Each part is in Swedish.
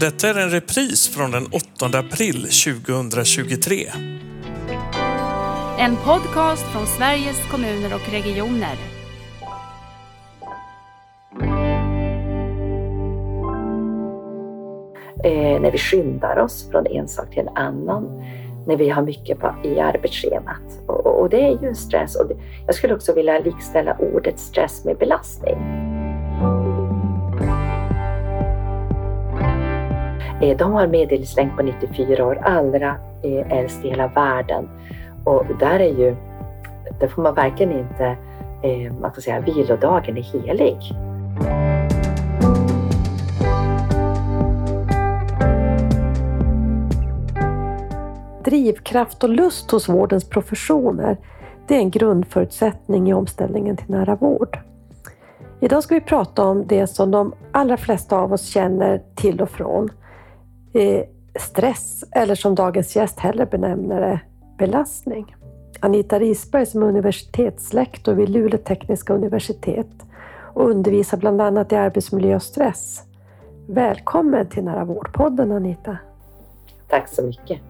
Detta är en repris från den 8 april 2023. En podcast från Sveriges kommuner och regioner. Eh, när vi skyndar oss från en sak till en annan, när vi har mycket på, i arbetsschemat. Och, och, och, det är ju en stress. Och det, jag skulle också vilja likställa ordet stress med belastning. Eh, de har medellivslängd på 94 år, allra eh, äldst i hela världen. Och där är ju, där får man verkligen inte, eh, man ska säga, vilodagen är helig. Drivkraft och lust hos vårdens professioner, det är en grundförutsättning i omställningen till nära vård. Idag ska vi prata om det som de allra flesta av oss känner till och från. Stress, eller som dagens gäst hellre benämner det, belastning. Anita Risberg som är universitetslektor vid Luleå tekniska universitet och undervisar bland annat i arbetsmiljö och stress. Välkommen till Nära vårdpodden Anita. Tack så mycket.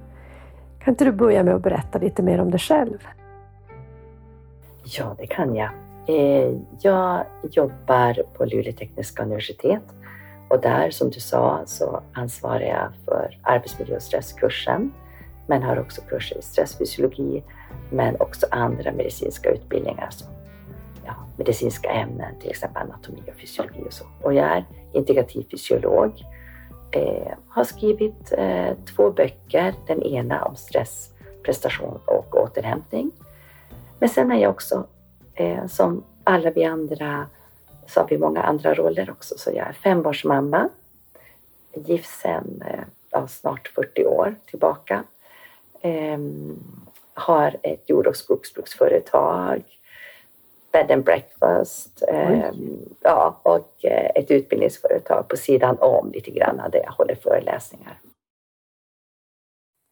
Kan inte du börja med att berätta lite mer om dig själv? Ja, det kan jag. Eh, jag jobbar på Luleå tekniska universitet och där, som du sa, så ansvarar jag för arbetsmiljö och stresskursen, men har också kurser i stressfysiologi, men också andra medicinska utbildningar som ja, medicinska ämnen, till exempel anatomi och fysiologi och så. Och jag är integrativ fysiolog, eh, har skrivit eh, två böcker, den ena om stress, prestation och återhämtning. Men sen är jag också, eh, som alla vi andra så har vi många andra roller också. Så jag är fembarnsmamma, gift sedan eh, ja, snart 40 år tillbaka. Ehm, har ett jord och skogsbruksföretag, bed and breakfast ehm, ja, och eh, ett utbildningsföretag på sidan om lite grann där jag håller föreläsningar.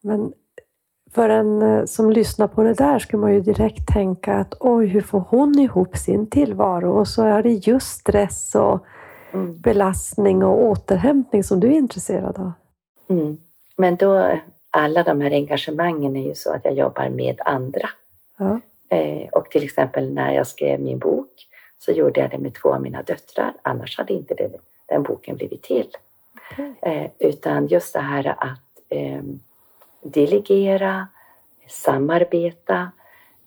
Men för en eh, som lyssnar på det där skulle man ju direkt tänka att oj, hur får hon ihop sin tillvaro? Och så är det just stress och mm. belastning och återhämtning som du är intresserad av. Mm. Men då, alla de här engagemangen är ju så att jag jobbar med andra. Ja. Eh, och till exempel när jag skrev min bok så gjorde jag det med två av mina döttrar. Annars hade inte det, den boken blivit till. Okay. Eh, utan just det här att eh, delegera, samarbeta.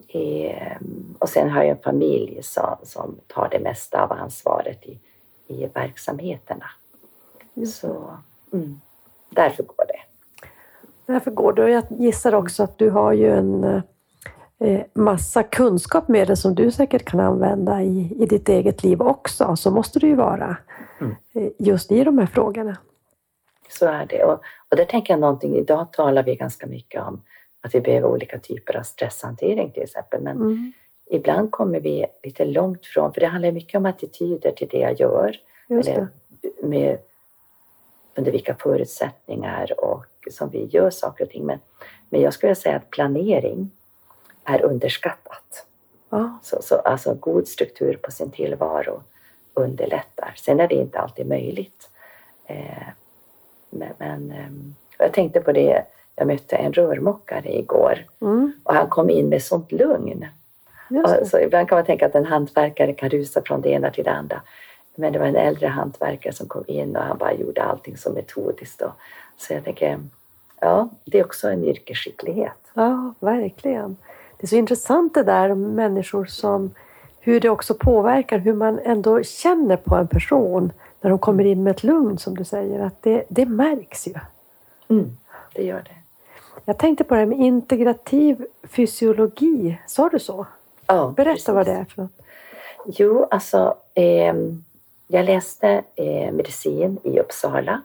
Eh, och sen har jag en familj som, som tar det mesta av ansvaret i, i verksamheterna. Mm. Så mm, därför går det. Därför går det. Och jag gissar också att du har ju en eh, massa kunskap med det som du säkert kan använda i, i ditt eget liv också. Så måste det ju vara mm. eh, just i de här frågorna. Så är det. Och, och där tänker jag någonting, idag talar vi ganska mycket om att vi behöver olika typer av stresshantering till exempel. Men mm. ibland kommer vi lite långt från, för det handlar mycket om attityder till det jag gör. eller med, under vilka förutsättningar och som vi gör saker och ting. Men, men jag skulle säga att planering är underskattat. Ah. Så, så, alltså god struktur på sin tillvaro underlättar. Sen är det inte alltid möjligt. Eh, men, men ehm, jag tänkte på det, jag mötte en rörmokare igår mm. och han kom in med sånt lugn. Så ibland kan man tänka att en hantverkare kan rusa från det ena till det andra. Men det var en äldre hantverkare som kom in och han bara gjorde allting så metodiskt. Då. Så jag tänker, ja, det är också en yrkesskicklighet. Ja, verkligen. Det är så intressant det där med människor som, hur det också påverkar hur man ändå känner på en person när de kommer in med ett lugn som du säger, att det, det märks ju. Mm, det gör det. Jag tänkte på det här med integrativ fysiologi, sa du så? Ja, Berätta precis. vad det är för något. Jo, alltså eh, jag läste eh, medicin i Uppsala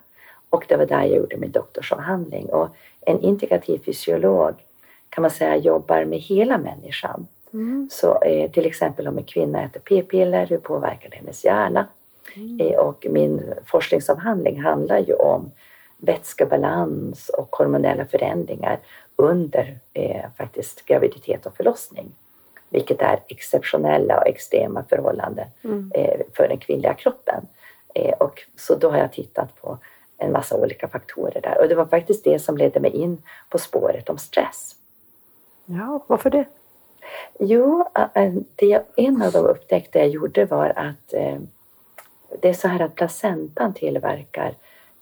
och det var där jag gjorde min doktorsavhandling. Och en integrativ fysiolog kan man säga jobbar med hela människan. Mm. Så eh, till exempel om en kvinna äter p-piller, hur påverkar det hennes hjärna? Mm. Eh, och min forskningsavhandling handlar ju om vätskebalans och hormonella förändringar under eh, faktiskt graviditet och förlossning. Vilket är exceptionella och extrema förhållanden mm. eh, för den kvinnliga kroppen. Eh, och så då har jag tittat på en massa olika faktorer där. Och det var faktiskt det som ledde mig in på spåret om stress. Ja, varför det? Jo, det, en av de upptäckter jag gjorde var att eh, det är så här att placentan tillverkar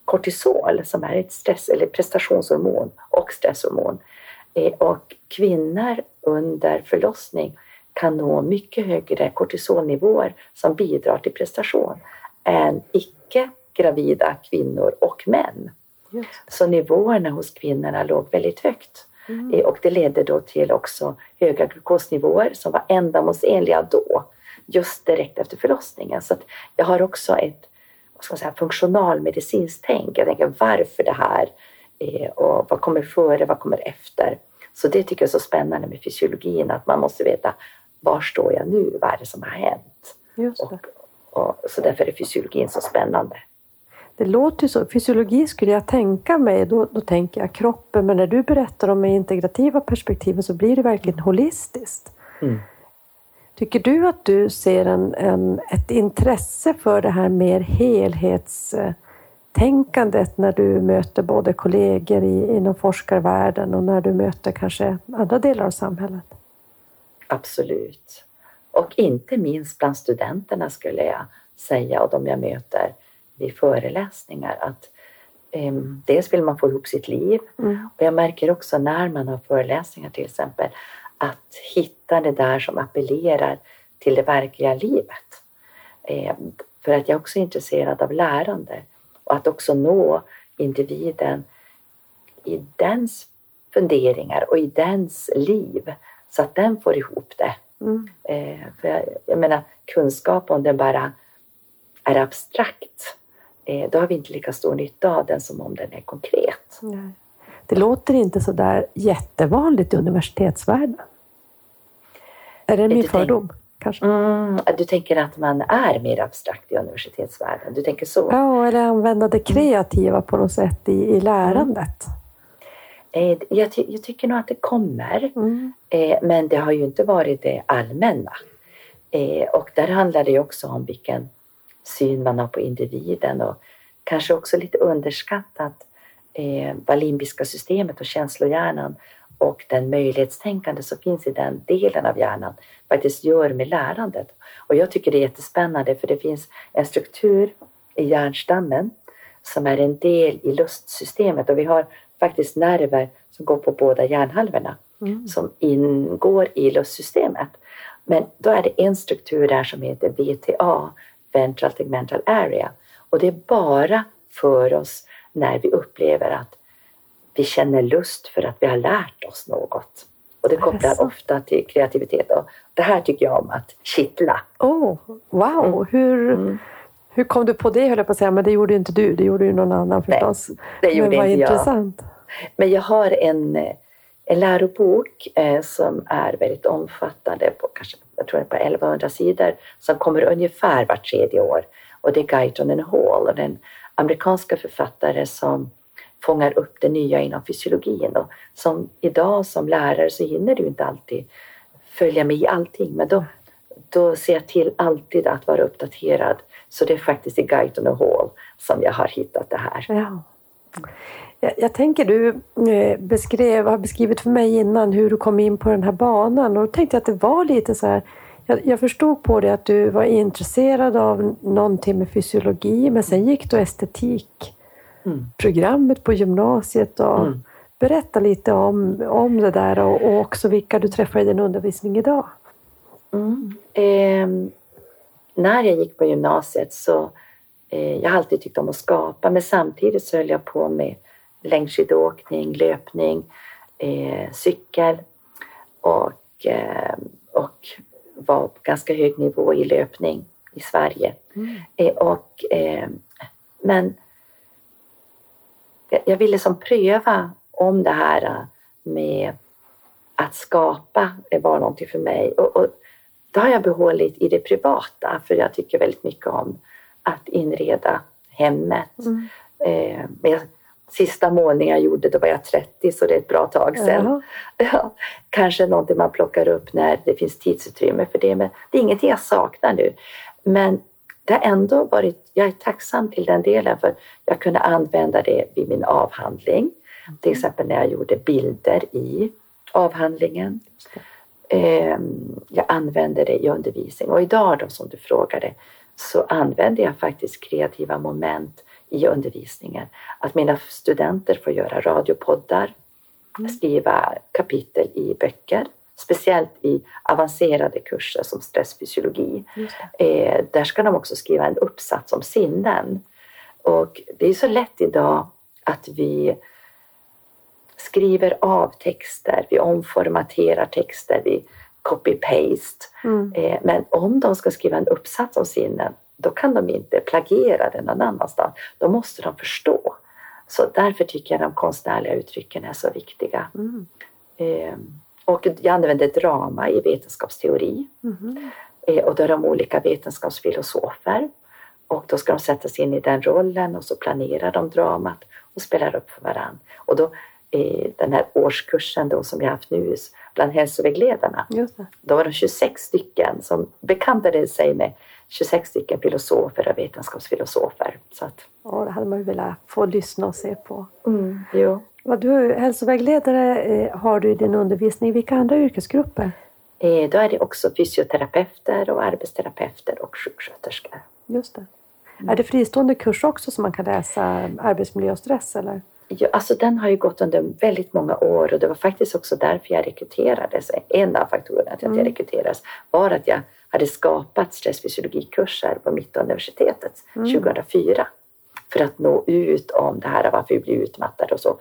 kortisol som är ett stress eller prestationshormon och stresshormon. Eh, och kvinnor under förlossning kan nå mycket högre kortisolnivåer som bidrar till prestation än icke gravida kvinnor och män. Så nivåerna hos kvinnorna låg väldigt högt. Mm. Eh, och det ledde då till också höga glukosnivåer som var ändamålsenliga då, just direkt efter förlossningen. Så jag har också ett vad ska man säga, funktionalmedicinskt tänk. Jag tänker varför det här eh, och vad kommer före, vad kommer efter? Så det tycker jag är så spännande med fysiologin, att man måste veta var står jag nu? Vad är det som har hänt? Och, och, så därför är fysiologin så spännande. Det låter så. Fysiologi skulle jag tänka mig, då, då tänker jag kroppen, men när du berättar om det integrativa perspektivet så blir det verkligen holistiskt. Mm. Tycker du att du ser en, en, ett intresse för det här mer helhetstänkandet när du möter både kollegor i, inom forskarvärlden och när du möter kanske andra delar av samhället? Absolut. Och inte minst bland studenterna skulle jag säga och de jag möter vid föreläsningar att um, dels vill man få ihop sitt liv mm. och jag märker också när man har föreläsningar till exempel att hitta det där som appellerar till det verkliga livet. Um, för att jag är också intresserad av lärande och att också nå individen i dens funderingar och i dens liv så att den får ihop det. Mm. Eh, för jag, jag menar, kunskap om den bara är abstrakt Eh, då har vi inte lika stor nytta av den som om den är konkret. Nej. Det låter inte så där jättevanligt i universitetsvärlden. Är det min fördom? Kanske? Mm, du tänker att man är mer abstrakt i universitetsvärlden? Du tänker så? Ja, eller använda det kreativa på något sätt i, i lärandet. Mm. Jag, ty jag, tycker nog att det kommer, mm. Eh, men det har ju inte varit det allmänna. Och där handlar det också om vilken syn man har på individen och kanske också lite underskattat eh, vad limbiska systemet och känslohjärnan och den möjlighetstänkande som finns i den delen av hjärnan faktiskt gör med lärandet. Och jag tycker det är jättespännande för det finns en struktur i hjärnstammen som är en del i lustsystemet och vi har faktiskt nerver som går på båda hjärnhalvorna mm. som ingår i lustsystemet. Men då är det en struktur där som heter VTA, ventral tegmental area. Och det är bara för oss när vi upplever att vi känner lust för att vi har lärt oss något. Och det kopplar det ofta till kreativitet. Och det här tycker jag om att kittla. Oh, wow! Mm. Hur, mm. hur kom du på det, höll jag på att säga. Men det gjorde inte du, det gjorde ju någon annan förstås. Nej, det gjorde Men inte intressant. jag. Men jag har en, en lärobok eh, som är väldigt omfattande, på, kanske, jag tror på 1100 sidor, som kommer ungefär vart tredje år. Och det är Guyton and Hall, och den amerikanska författare som fångar upp det nya inom fysiologin. Och som idag som lärare så hinner du inte alltid följa med i allting, men då, då ser jag till alltid att vara uppdaterad. Så det är faktiskt i Guide on the Hall som jag har hittat det här. Ja. Jag, jag tänker du eh, beskrev, har beskrivit för mig innan hur du kom in på den här banan och då tänkte jag att det var lite så här jag, jag förstod på det att du var intresserad av någonting med fysiologi men sen gick du estetikprogrammet mm. på gymnasiet. Och mm. Berätta lite om, om det där och, och också vilka du träffar i din undervisning idag. Mm. Eh, när jag gick på gymnasiet så eh, jag har alltid tyckt om att skapa men samtidigt så höll jag på med längdskidåkning, löpning, eh, cykel och, eh, och var på ganska hög nivå i löpning i Sverige. Mm. Eh, och, eh, men jag, ville som pröva om det här med att skapa var någonting för mig. Och, och det har jag behållit i det privata för jag tycker väldigt mycket om att inreda hemmet. Mm. Eh, men jag Sista målningen jag gjorde, då var jag 30 så det är ett bra tag sedan. Ja, kanske någonting man plockar upp när det finns tidsutrymme för det. Men det är ingenting jag saknar nu. Men det har ändå varit, jag är tacksam till den delen för jag kunde använda det vid min avhandling. Till exempel när jag gjorde bilder i avhandlingen. Ehm, jag använde det i undervisning och idag då som du frågade så använder jag faktiskt kreativa moment i undervisningen. Att mina studenter får göra radiopoddar, mm. skriva kapitel i böcker, speciellt i avancerade kurser som stressfysiologi. Eh, där ska de också skriva en uppsats om sinnen. Och det är så lätt idag att vi skriver av texter, vi omformaterar texter, vi copy-paste. Mm. Eh, men om de ska skriva en uppsats om sinnen, då kan de inte plagiera den någon annanstans. Då måste de förstå. Så därför tycker jag de konstnärliga uttrycken är så viktiga. Mm. Eh, och jag använder drama i vetenskapsteori. Mm. Eh, och då är de olika vetenskapsfilosofer. Och då ska de sätta sig in i den rollen och så planerar de dramat och spelar upp för varandra. Och då i den här årskursen då som jag haft nu bland hälsovägledarna. Då var det 26 stycken som bekantade sig med 26 stycken filosofer och vetenskapsfilosofer. Så att... Ja, det hade man ju velat få lyssna och se på. Mm, jo. Vad du, hälsovägledare eh, har du i din undervisning. Vilka andra yrkesgrupper? Eh, då är det också fysioterapeuter och arbetsterapeuter och sjuksköterskor. Just det. Mm. Är det fristående kurs också som man kan läsa arbetsmiljö och stress? Eller? Ja, alltså den har ju gått under väldigt många år och det var faktiskt också därför jag rekryterades. En av faktorerna till att jag mm. rekryterades var att jag hade skapat stressfysiologikurser på Mittuniversitetet mm. 2004 för att nå ut om det här varför vi blir utmattade och så.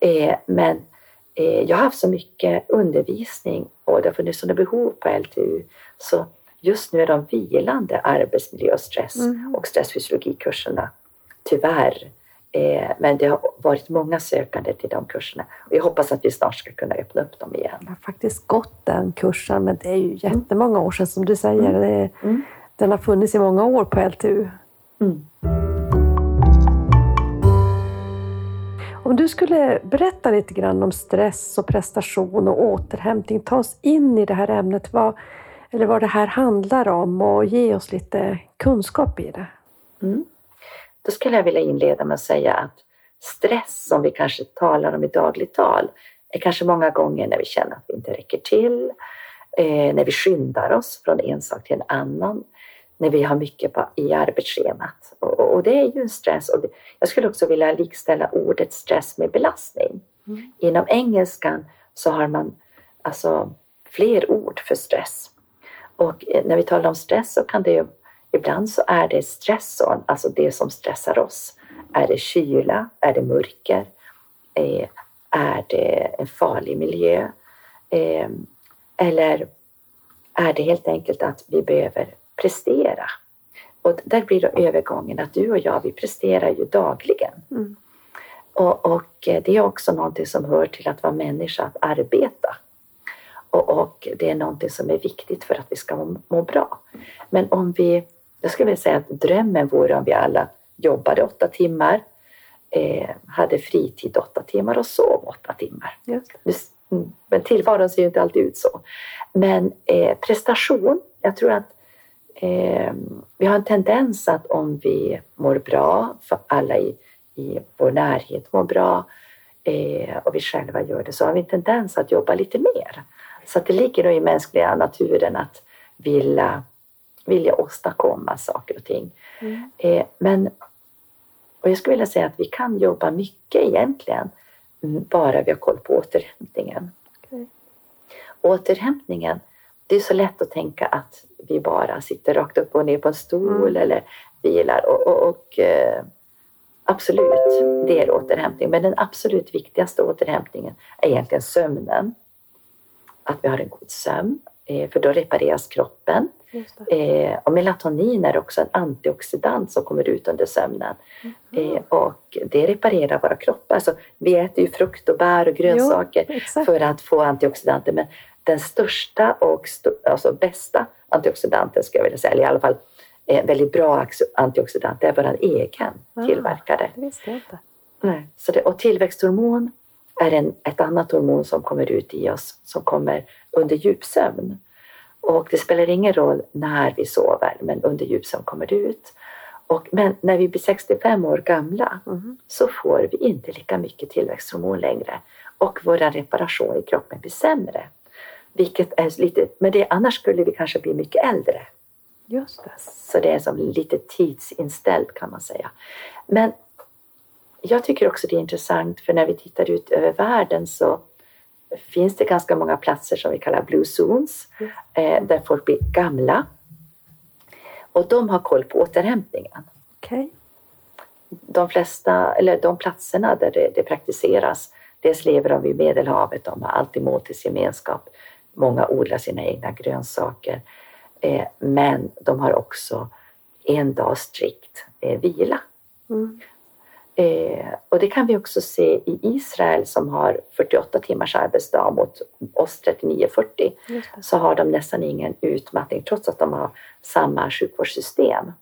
Eh, men eh, jag har haft så mycket undervisning och det har funnits sådana behov på LTU så just nu är de vilande arbetsmiljö och stress mm. och stressfysiologikurserna tyvärr men det har varit många sökande till de kurserna och jag hoppas att vi snart ska kunna öppna upp dem igen. Jag har faktiskt gått den kursen, men det är ju jättemånga år sedan som du säger. Mm. Det, mm. Den har funnits i många år på LTU. Mm. Om du skulle berätta lite grann om stress och prestation och återhämtning, ta oss in i det här ämnet, vad, eller vad det här handlar om och ge oss lite kunskap i det. Mm. Då skulle jag vilja inleda med att säga att stress som vi kanske talar om i dagligt tal är kanske många gånger när vi känner att vi inte räcker till, eh, när vi skyndar oss från en sak till en annan, när vi har mycket på, i arbetsschemat. Och, och, det är ju en stress. Och det, jag skulle också vilja likställa ordet stress med belastning. Mm. Inom engelskan så har man alltså fler ord för stress. Och eh, när vi talar om stress så kan det Ibland så är det stressorn, alltså det som stressar oss. Är det kyla? Är det mörker? Eh, är det en farlig miljö? Eh, eller är det helt enkelt att vi behöver prestera? Och där blir då övergången att du och jag, vi presterar ju dagligen. Mm. Och, och, det är också någonting som hör till att vara människa, att arbeta. Och, och, det är någonting som är viktigt för att vi ska må, må bra. Men om vi jag skulle vilja säga att drömmen vore om vi alla jobbade åtta timmar, eh, hade fritid åtta timmar och sov åtta timmar. Mm, men tillvaron ser ju inte alltid ut så. Men eh, prestation, jag tror att eh, vi har en tendens att om vi mår bra, för alla i, i vår närhet mår bra eh, och vi själva gör det, så har vi en tendens att jobba lite mer. Så det ligger nog i mänskliga naturen att vilja vilja åstadkomma saker och ting. Mm. Eh, men, och jag skulle vilja säga att vi kan jobba mycket egentligen, mm, bara vi har koll på återhämtningen. Okay. Återhämtningen, det är så lätt att tänka att vi bara sitter rakt upp och ner på en stol mm. eller vilar. Och, och, och eh, absolut, det är återhämtning. Men den absolut viktigaste återhämtningen är egentligen sömnen. Att vi har en god sömn, eh, för då repareras kroppen. Eh, och melatonin är också en antioxidant som kommer ut under sömnen. Mm. Eh, och det reparerar våra kroppar. Alltså, vi äter ju frukt och bär och grönsaker jo, för att få antioxidanter. Men den största och st alltså bästa antioxidanten, ska jag vilja säga, eller i alla fall eh, väldigt bra antioxidant, det är vår egen ah, tillverkade. Det visste jag inte. Nej. Så det, och tillväxthormon är en, ett annat hormon som kommer ut i oss, som kommer under djupsömn. Och det spelar ingen roll när vi sover, men under djupsömn kommer det ut. Och, men när vi blir 65 år gamla Mm. så får vi inte lika mycket tillväxthormon längre och vår reparation i kroppen blir sämre. Vilket är lite, men det, annars skulle vi kanske bli mycket äldre. Just det. Så det är som lite tidsinställt kan man säga. Men jag tycker också det är intressant för när vi tittar ut över världen så finns det ganska många platser som vi kallar blue zones eh, där folk blir gamla. Och de har koll på återhämtningen. Okej. De flesta, eller de platserna där det, det praktiseras, dels lever de vid Medelhavet, de har alltid måltidsgemenskap. Många odlar sina egna grönsaker. Eh, men de har också en dag strikt eh, vila. Mm. Eh, och det kan vi också se i Israel som har 48 timmars arbetsdag mot oss 39-40 Just det. så har de nästan ingen utmattning trots att de har samma sjukvårdssystem.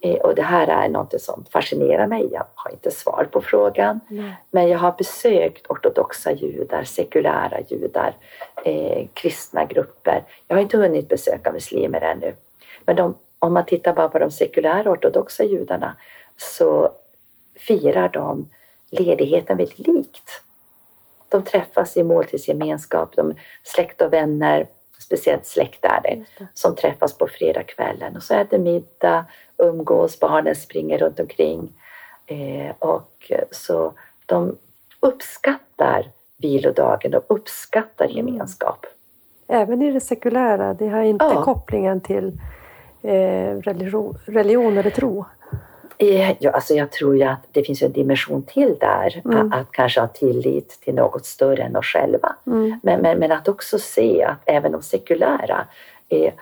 Eh, och det här är något som fascinerar mig. Jag har inte svar på frågan. Nej. Men jag har besökt ortodoxa judar, sekulära judar, eh, kristna grupper. Jag har inte hunnit besöka muslimer ännu. Men de, om man tittar bara på de sekulära ortodoxa judarna så firar de ledigheten väldigt likt. De träffas i måltidsgemenskap, de släkt och vänner, speciellt släkt är det, som träffas på fredagskvällen och så äter middag, umgås, barnen springer runt omkring. Eh, och så de uppskattar vilodagen, de uppskattar gemenskap. Även i det sekulära, det har inte Ja. kopplingen till eh, religion, religion eller tro. Eh, Ja, alltså jag tror ju att det finns en dimension till där, Mm. att, att kanske ha tillit till något större än oss själva. Mm. Men, men, men att också se att även de sekulära eh,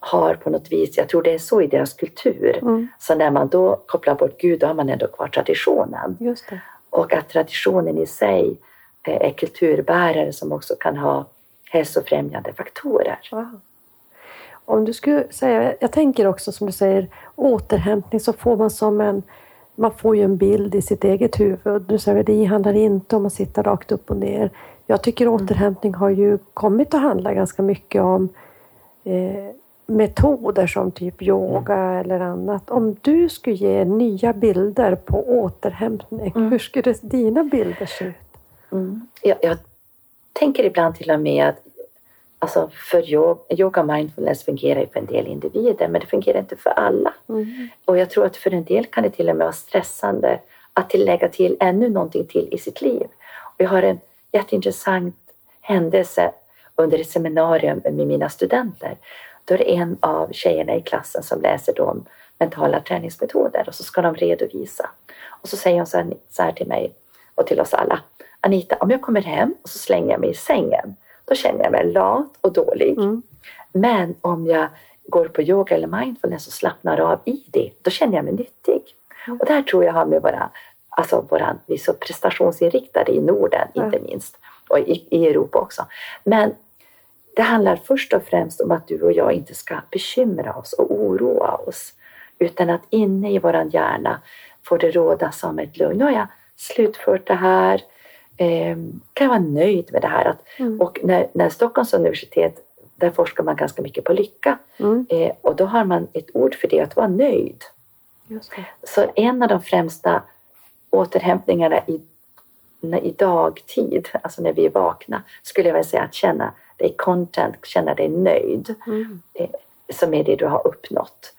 har på något vis, jag tror det är så i deras kultur, Mm. så när man då kopplar bort Gud, då har man ändå kvar traditionen. Och att traditionen i sig eh, är kulturbärare som också kan ha hälsofrämjande faktorer. Wow. Om du skulle säga, jag tänker också som du säger, återhämtning så får man som en, man får ju en bild i sitt eget huvud. Du säger det handlar inte om att sitta rakt upp och ner. Jag tycker återhämtning har ju kommit att handla ganska mycket om eh, metoder som typ yoga eller annat. Om du skulle ge nya bilder på återhämtning, Mm. hur skulle dina bilder se ut? Mm. Jag, jag tänker ibland till och med att alltså för yoga, yoga mindfulness fungerar ju för en del individer men det fungerar inte för alla. Mm. Och jag tror att för en del kan det till och med vara stressande att lägga till ännu någonting till i sitt liv. Och jag har en jätteintressant händelse under ett seminarium med mina studenter. Då är det en av tjejerna i klassen som läser då mentala träningsmetoder och så ska de redovisa. Och så säger hon så här till mig och till oss alla. Anita, om jag kommer hem och så slänger jag mig i sängen, då känner jag mig lat och dålig. Mm. Men om jag går på yoga eller mindfulness och slappnar av i det, då känner jag mig nyttig. Mm. Och här tror jag har med våra, alltså våra, vi är så prestationsinriktade i Norden Ja. inte minst, och i, i Europa också. Men det handlar först och främst om att du och jag inte ska bekymra oss och oroa oss, utan att inne i våran hjärna får det råda som ett lugn. Nu har jag slutfört det här, eh, kan jag vara nöjd med det här. Att, Mm. och när, när Stockholms universitet, där forskar man ganska mycket på lycka. Mm. Eh, och då har man ett ord för det, att vara nöjd. Så en av de främsta återhämtningarna i, i dagtid, alltså när vi är vakna, skulle jag vilja säga att känna dig content, känna dig nöjd, Mm. som är det du har uppnått.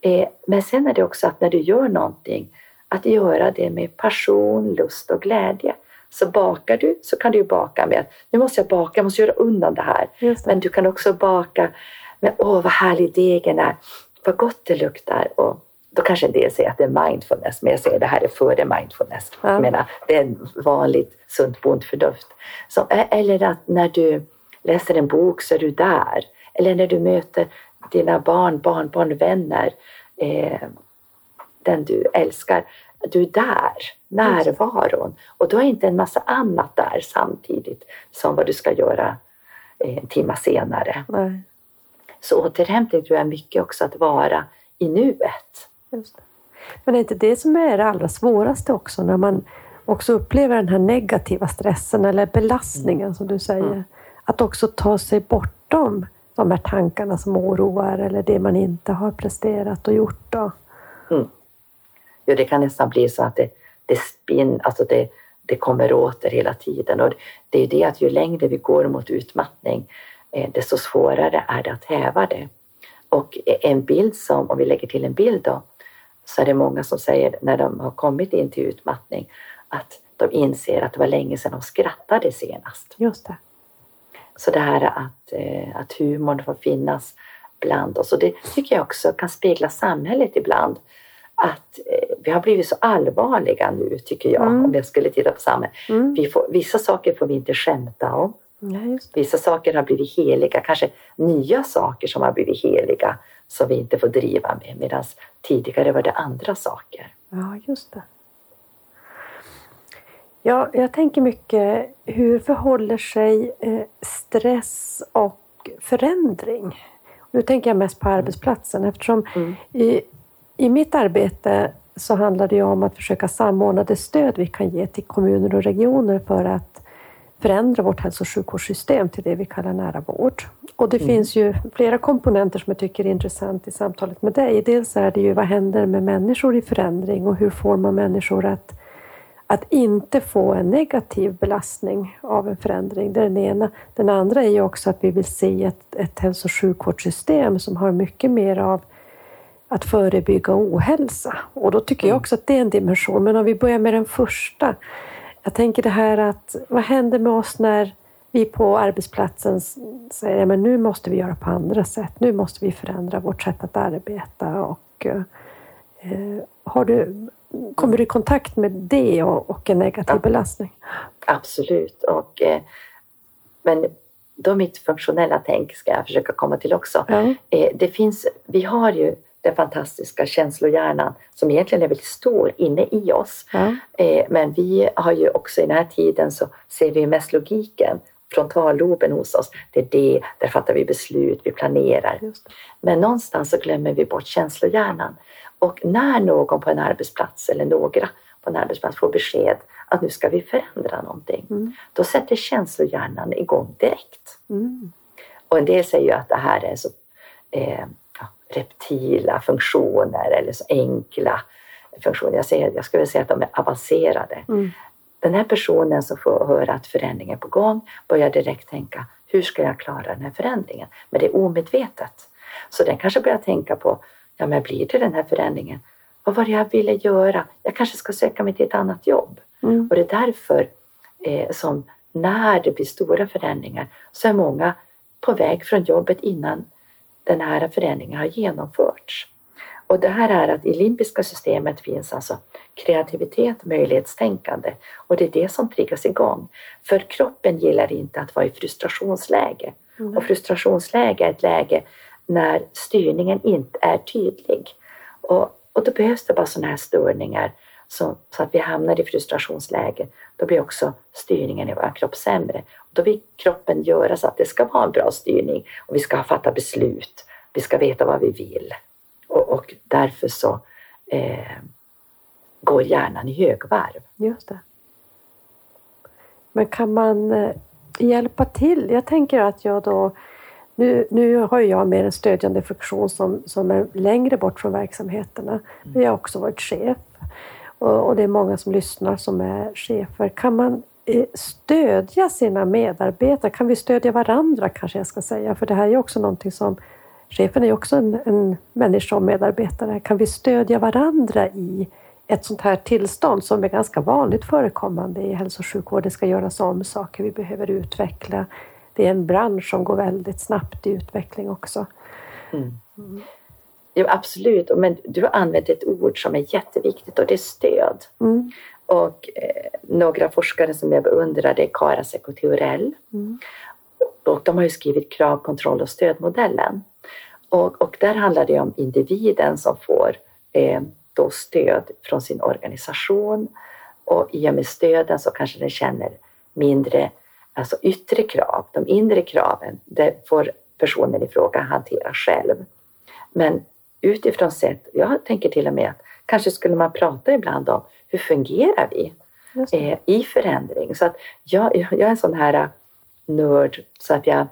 Eh, men sen är det också att när du gör någonting, att göra det med passion, lust och glädje. Så bakar du så kan du baka med att nu måste jag baka, jag måste göra undan det här. Det. Men du kan också baka med åh vad härlig degen är, vad gott det luktar. Och då kanske en del säger att det är mindfulness, men jag säger att det här är före mindfulness. Ja. Jag menar, det är en vanligt sunt bondförnuft. Så, eller att när du läser en bok så är du där. Eller när du möter dina barn, barnbarn, vänner, eh, den du älskar. Du är där, närvaron. Och då är inte en massa annat där samtidigt som vad du ska göra eh, en timme senare. Nej, Så återhämtning tror jag mycket också att vara i nuet. just det. Men är inte det som är det allra svåraste också när man också upplever den här negativa stressen eller belastningen som du säger. Mm. Att också ta sig bortom de här tankarna som oroar eller det man inte har presterat och gjort. Då. Mm. Jo, det kan nästan bli så att det, det spinn, alltså det, det kommer åter hela tiden. Och det är det att ju längre vi går mot utmattning, eh, desto svårare är det att häva det. Och en bild som, om vi lägger till en bild då, så är det många som säger när de har kommit in till utmattning att de inser att det var länge sedan de skrattade senast. Just det. Så det här att, eh, att humorn får finnas bland oss och det tycker jag också kan spegla samhället ibland. Att eh, vi har blivit så allvarliga nu tycker jag, mm. om jag skulle titta på samhället. Mm. Vi får, vissa saker får vi inte skämta om. Ja, Vissa saker har blivit heliga, kanske nya saker som har blivit heliga som vi inte får driva med medan tidigare var det andra saker. Ja, just det. Ja, jag tänker mycket, hur förhåller sig eh, stress och förändring? Nu tänker jag mest på arbetsplatsen eftersom mm. i, i mitt arbete så handlar det om att försöka samordna det stöd vi kan ge till kommuner och regioner för att förändra vårt hälso och sjukvårdssystem till det vi kallar nära vård. Och det mm. finns ju flera komponenter som jag tycker är intressant i samtalet med dig. Dels är det ju vad händer med människor i förändring och hur får man människor att, att inte få en negativ belastning av en förändring. Det är den ena. Den andra är ju också att vi vill se ett, ett hälso och sjukvårdssystem som har mycket mer av att förebygga ohälsa. Och då tycker jag mm. också att det är en dimension. Men om vi börjar med den första. Jag tänker det här att vad händer med oss när vi på arbetsplatsen säger att nu måste vi göra på andra sätt. Nu måste vi förändra vårt sätt att arbeta. Och, eh, har du, kommer du i kontakt med det och, och en negativ ja. belastning? Absolut. Och, eh, men då mitt funktionella tänk ska jag försöka komma till också. Ja. Eh, det finns, vi har ju den fantastiska känslohjärnan som egentligen är väldigt stor inne i oss. Ja. Eh, men vi har ju också i den här tiden så ser vi mest logiken frontalloben hos oss. Det är det, där fattar vi beslut, vi planerar. Men någonstans så glömmer vi bort känslohjärnan. Och när någon på en arbetsplats eller några på en arbetsplats får besked att nu ska vi förändra någonting, mm. då sätter känslohjärnan igång direkt. Mm. Och en del säger ju att det här är så eh, reptila funktioner eller så enkla funktioner. Jag, säger, jag skulle säga att de är avancerade. Mm. Den här personen som får höra att förändringen är på gång börjar direkt tänka, hur ska jag klara den här förändringen? Men det är omedvetet. Så den kanske börjar tänka på, ja men blir det den här förändringen? Vad var det jag ville göra? Jag kanske ska söka mig till ett annat jobb. Mm. Och det är därför eh, som när det blir stora förändringar så är många på väg från jobbet innan den här förändringen har genomförts. Och det här är att i limbiska systemet finns alltså kreativitet, möjlighetstänkande och det är det som triggas igång. För kroppen gillar inte att vara i frustrationsläge. Mm. Och frustrationsläge är ett läge när styrningen inte är tydlig. Och, och då behövs det bara sådana här störningar så, så, att vi hamnar i frustrationsläge. Då blir också styrningen i vår kropp sämre. Då vill kroppen göra så att det ska vara en bra styrning och vi ska fatta beslut. Vi ska veta vad vi vill. Och, och därför så eh, går hjärnan i högvarv. Just det. Men kan man eh, hjälpa till? Jag tänker att jag då nu, nu har jag mer en stödjande funktion som, som är längre bort från verksamheterna. Men jag har också varit chef och, och det är många som lyssnar som är chefer. Kan man stödja sina medarbetare? Kan vi stödja varandra kanske jag ska säga? För det här är också någonting som chefen är också en, en människa och medarbetare. Kan vi stödja varandra i ett sånt här tillstånd som är ganska vanligt förekommande i hälso och sjukvård. Det ska göras om saker vi behöver utveckla. Det är en bransch som går väldigt snabbt i utveckling också. Mm. Mm. Jo, absolut, men du har använt ett ord som är jätteviktigt och det är stöd. Mm. Och eh, några forskare som jag beundrar det är Karasek och Theorell. Mm. Och de har ju skrivit krav, kontroll och stödmodellen. Och, och där handlar det om individen som får eh, då stöd från sin organisation och i och med stöden så kanske den känner mindre alltså yttre krav. De inre kraven, det får personen i fråga hantera själv. Men utifrån sett, jag tänker till och med att kanske skulle man prata ibland om hur fungerar vi eh, i förändring? Så att jag, jag är en sån här nörd så att jag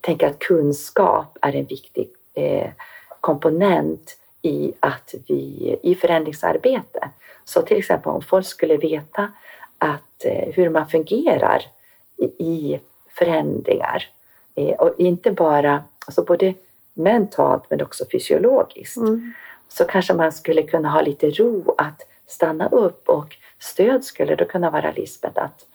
tänker att kunskap är en viktig eh, komponent i, att vi, i förändringsarbete. Så till exempel om folk skulle veta att, eh, hur man fungerar i, i förändringar eh, och inte bara alltså både mentalt men också fysiologiskt mm så kanske man skulle kunna ha lite ro att stanna upp och stöd skulle då kunna vara Lisbeth att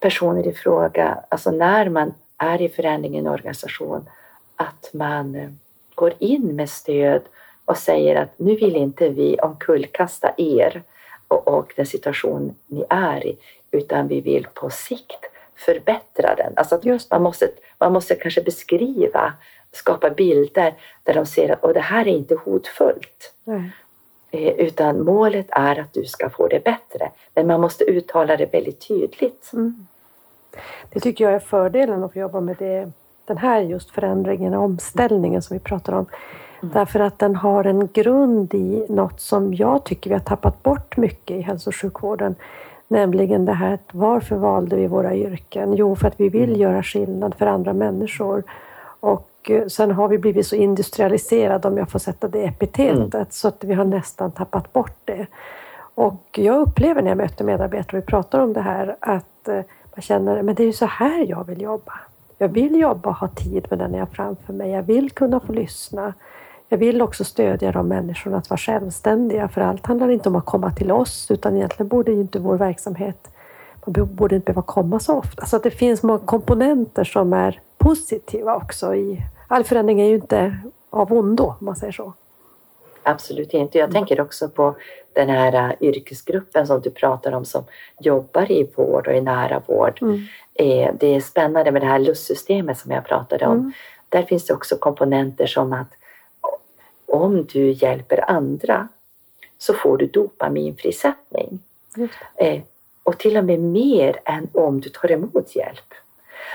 personer i fråga, alltså när man är i förändring i en organisation, att man eh, går in med stöd och säger att nu vill inte vi omkullkasta er och, och den situation ni är i, utan vi vill på sikt förbättra den. Alltså man, måste, man måste kanske beskriva, skapa bilder där de ser att och det här är inte hotfullt. Eh, utan målet är att du ska få det bättre. Men man måste uttala det väldigt tydligt. Mm. Det tycker jag är fördelen att få jobba med det, den här just förändringen, omställningen som vi pratar om. Mm. Därför att den har en grund i något som jag tycker vi har tappat bort mycket i hälso och sjukvården. Nämligen det här varför valde vi våra yrken? Jo, för att vi vill mm. göra skillnad för andra människor. Och eh, sen har vi blivit så industrialiserade, om jag får sätta det epitetet, mm. så att vi har nästan tappat bort det. Och jag upplever när jag möter medarbetare och vi pratar om det här att eh, man känner att det är ju så här jag vill jobba. Jag vill jobba och ha tid med den jag har framför mig. Jag vill kunna få lyssna. Jag vill också stödja de människorna att vara självständiga, för allt handlar inte om att komma till oss, utan egentligen borde inte vår verksamhet man borde inte behöva komma så ofta. Så att det finns många komponenter som är positiva också. I, all förändring är ju inte av ondo, om man säger så. Absolut inte. Jag tänker också på den här äh, yrkesgruppen som du pratar om som jobbar i vård och i nära vård. Mm. Eh, det är spännande med det här LUS-systemet som jag pratade om. Mm. Där finns det också komponenter som att om du hjälper andra så får du dopaminfrisättning. Eh, och till och med mer än om du tar emot hjälp.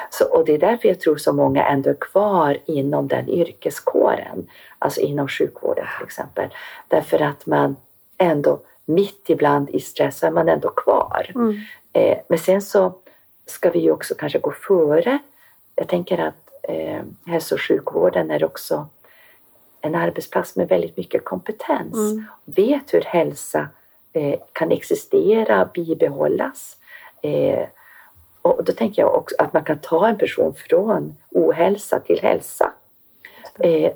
Så, och det är därför jag tror så många ändå är kvar inom den yrkeskåren, alltså inom sjukvården till exempel. Därför att man ändå mitt ibland i stress är man ändå kvar. Mm. Eh, men sen så ska vi ju också kanske gå före. Jag tänker att eh, hälso och sjukvården är också en arbetsplats med väldigt mycket kompetens. Mm. Vet hur hälsa eh, kan existera, bibehållas. Eh, och då tänker jag också att man kan ta en person från ohälsa till hälsa. Eh,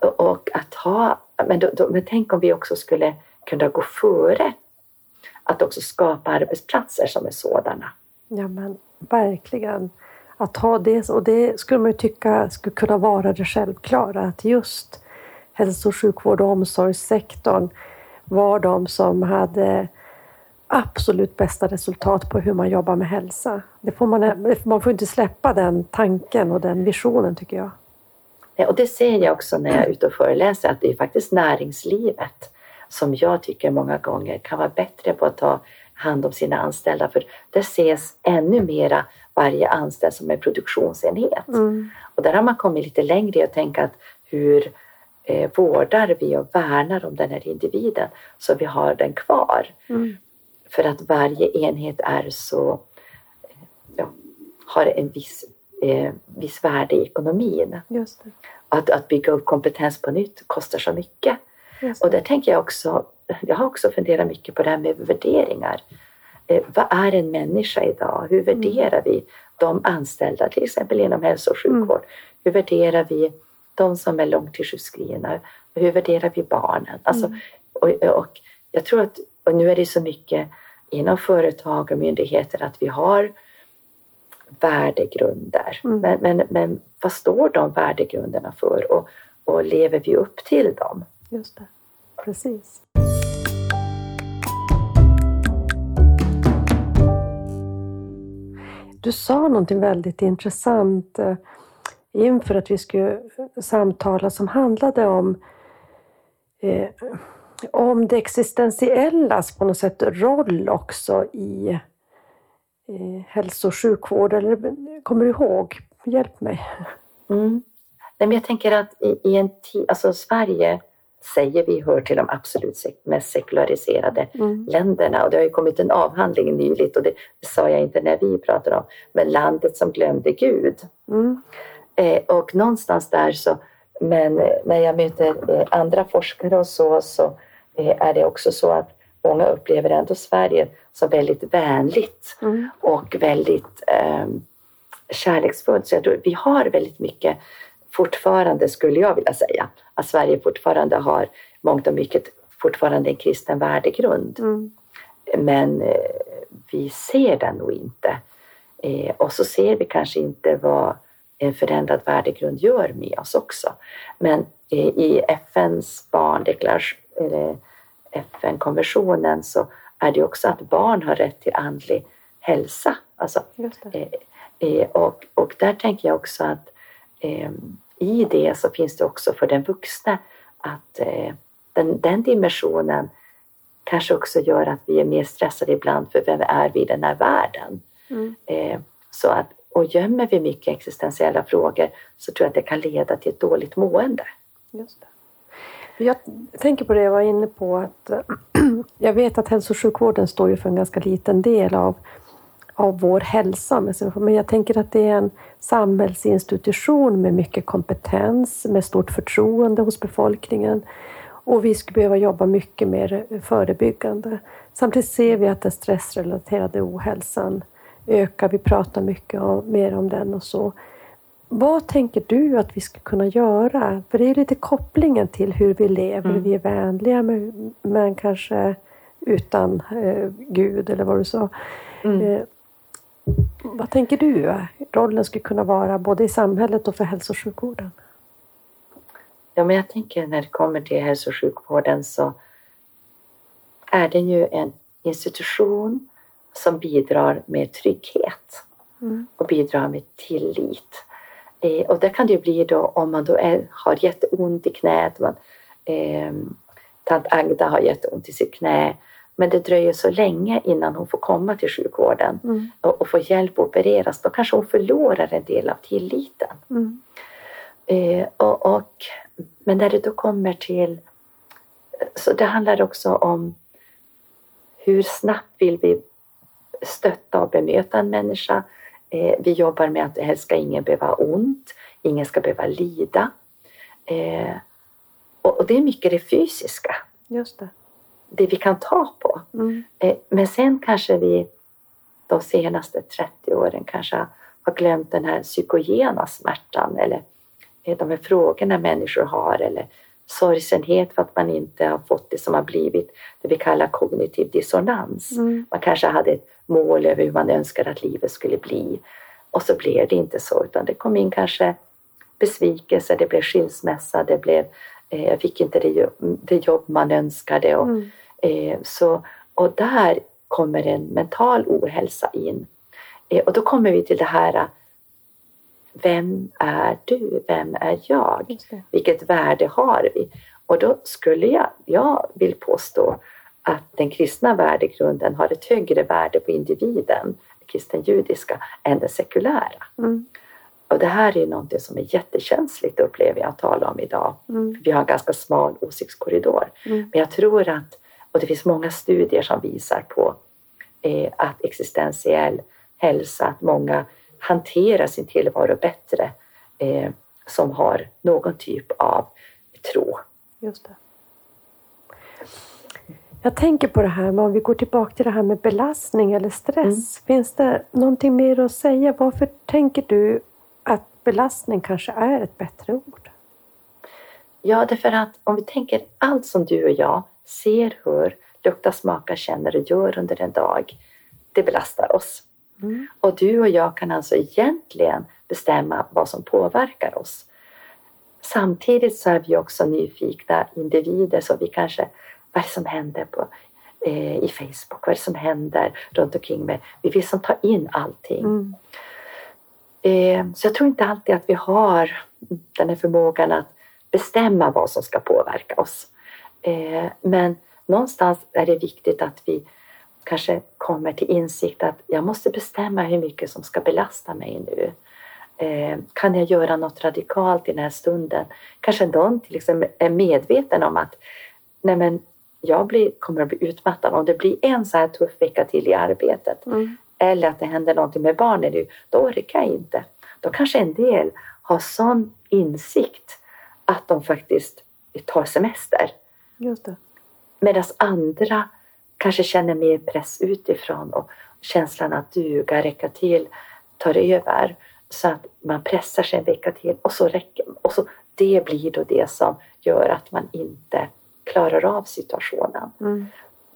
och att ha, men, då, då, men tänk om vi också skulle kunna gå före att också skapa arbetsplatser som är sådana. Ja men verkligen. Att ha det, och det skulle man ju tycka skulle kunna vara det självklara, att just hälso och sjukvård och omsorgssektorn var de som hade absolut bästa resultat på hur man jobbar med hälsa. Det får man, man får inte släppa den tanken och den visionen tycker jag. Och det ser jag också när jag är ute och föreläser att det är faktiskt näringslivet som jag tycker många gånger kan vara bättre på att ta hand om sina anställda för det ses ännu mera varje anställd som en produktionsenhet. Mm. Och där har man kommit lite längre i att tänka att hur eh, vårdar vi och värnar om den här individen så vi har den kvar. Mm. För att varje enhet är så, ja, har en viss, eh, viss värde i ekonomin. Att, att bygga upp kompetens på nytt kostar så mycket. Och där tänker jag också, jag har också funderat mycket på det här med värderingar. Eh, vad är en människa idag? Hur värderar mm. vi de anställda, till exempel inom hälso och sjukvård? Mm. Hur värderar vi de som är långtidssjukskrivna? Hur värderar vi barnen? Alltså, mm. och, och jag tror att, och nu är det så mycket inom företag och myndigheter att vi har värdegrunder. Mm. Men, men, men vad står de värdegrunderna för och, och lever vi upp till dem? Just det, precis. Du sa någonting väldigt intressant eh, inför att vi skulle samtala som handlade om eh, om det existentiellas på något sätt roll också i eh, hälso och sjukvård. Eller, kommer du ihåg? Hjälp mig. Mm. Nej, men jag tänker att i, i en tid, alltså Sverige säger vi hör till de absolut mest sekulariserade mm. länderna. Och det har ju kommit en avhandling nyligt och det, sa jag inte när vi pratade om, men landet som glömde Gud. Mm. Eh, och någonstans där så, men när jag möter eh, andra forskare och så, så är det också så att många upplever ändå Sverige som väldigt vänligt Mm. och väldigt eh, kärleksfullt. Så jag tror vi har väldigt mycket fortfarande, skulle jag vilja säga, att Sverige fortfarande har mångt och mycket fortfarande en kristen värdegrund. Mm. Men eh, vi ser den nog inte. Eh, och så ser vi kanske inte vad en förändrad värdegrund gör med oss också. Men eh, i FNs barndeklaration, FN-konventionen så är det också att barn har rätt till andlig hälsa. Alltså. Eh, eh, och, och där tänker jag också att eh, i det så finns det också för den vuxna att eh, den, den dimensionen kanske också gör att vi är mer stressade ibland för vem är vi i den här världen? Mm. Eh, så att, och gömmer vi mycket existentiella frågor så tror jag att det kan leda till ett dåligt mående. Just det. Jag tänker på det jag var inne på att jag vet att hälso och sjukvården står ju för en ganska liten del av, av vår hälsa. Men jag tänker att det är en samhällsinstitution med mycket kompetens, med stort förtroende hos befolkningen. Och vi skulle behöva jobba mycket mer förebyggande. Samtidigt ser vi att den stressrelaterade ohälsan ökar. Vi pratar mycket om, mer om den och så. Vad tänker du att vi ska kunna göra? För det är lite kopplingen till hur vi lever. Mm. Vi är vänliga men, men kanske utan eh, Gud eller vad du sa. Mm. Eh, vad tänker du rollen skulle kunna vara både i samhället och för hälso och sjukvården? Ja, men jag tänker när det kommer till hälso och sjukvården så är det ju en institution som bidrar med trygghet Mm. och bidrar med tillit. Eh, och det kan det ju bli då om man då är, har jätteont i knät. Man, eh, tant Agda har jätteont i sitt knä. Men det dröjer så länge innan hon får komma till sjukvården Mm. och, och få hjälp att opereras. Då kanske hon förlorar en del av tilliten. Mm. Eh, och, och, men när det då kommer till... Så det handlar också om hur snabbt vill vi stötta och bemöta en människa. Eh, vi jobbar med att helst ska ingen behöva ont, ingen ska behöva lida. Eh, och, och det är mycket det fysiska, Just det. det vi kan ta på. Mm. Eh, Men sen kanske vi de senaste 30 åren kanske har glömt den här psykogena smärtan eller eh, de här frågorna människor har eller sorgsenhet för att man inte har fått det som har blivit det vi kallar kognitiv dissonans. Mm. Man kanske hade ett mål över hur man önskade att livet skulle bli och så blev det inte så utan det kom in kanske besvikelse, det blev skilsmässa, det blev eh, jag fick inte det, jo- det jobb man önskade och Mm. Eh, så, och där kommer en mental ohälsa in. Eh, och då kommer vi till det här, vem är du? Vem är jag? Vilket värde har vi? Och då skulle jag, jag vill påstå att den kristna värdegrunden har ett högre värde på individen, den kristen judiska, än den sekulära. Mm. Och det här är något som är jättekänsligt upplever jag att tala om idag. Mm. Vi har en ganska smal åsiktskorridor. Mm. Men jag tror att, och det finns många studier som visar på eh, att existentiell hälsa, att många hanterar sin tillvaro bättre eh, som har någon typ av tro. Just det. Jag tänker på det här, men om vi går tillbaka till det här med belastning eller stress. Finns det någonting mer att säga? Varför tänker du att belastning kanske är ett bättre ord? Ja, därför att om vi tänker allt som du och jag ser, hör, luktar, smakar, känner och gör under en dag, det belastar oss. Mm. Och du och jag kan alltså egentligen bestämma vad som påverkar oss. Samtidigt så är vi också nyfikna individer så vi kanske, vad är det som händer på, eh, i Facebook, vad är det som händer runt omkring mig? Vi vill som ta in allting. Mm. Eh, så jag tror inte alltid att vi har den här förmågan att bestämma vad som ska påverka oss. Eh, men någonstans är det viktigt att vi kanske kommer till insikt att jag måste bestämma hur mycket som ska belasta mig nu. Eh, kan jag göra något radikalt i den här stunden? Kanske någon till exempel är medveten om att nej men, jag blir, kommer att bli utmattad om det blir en så här tuff vecka till i arbetet Mm. eller att det händer någonting med barnen nu, då orkar jag inte. då kanske en del har sån insikt att de faktiskt tar semester. Just det. Medan andra kanske känner mer press utifrån och känslan att duga, räcka till, tar över. Så att man pressar sig en vecka till och så räcker och så Det blir då det som gör att man inte klarar av situationen. Mm.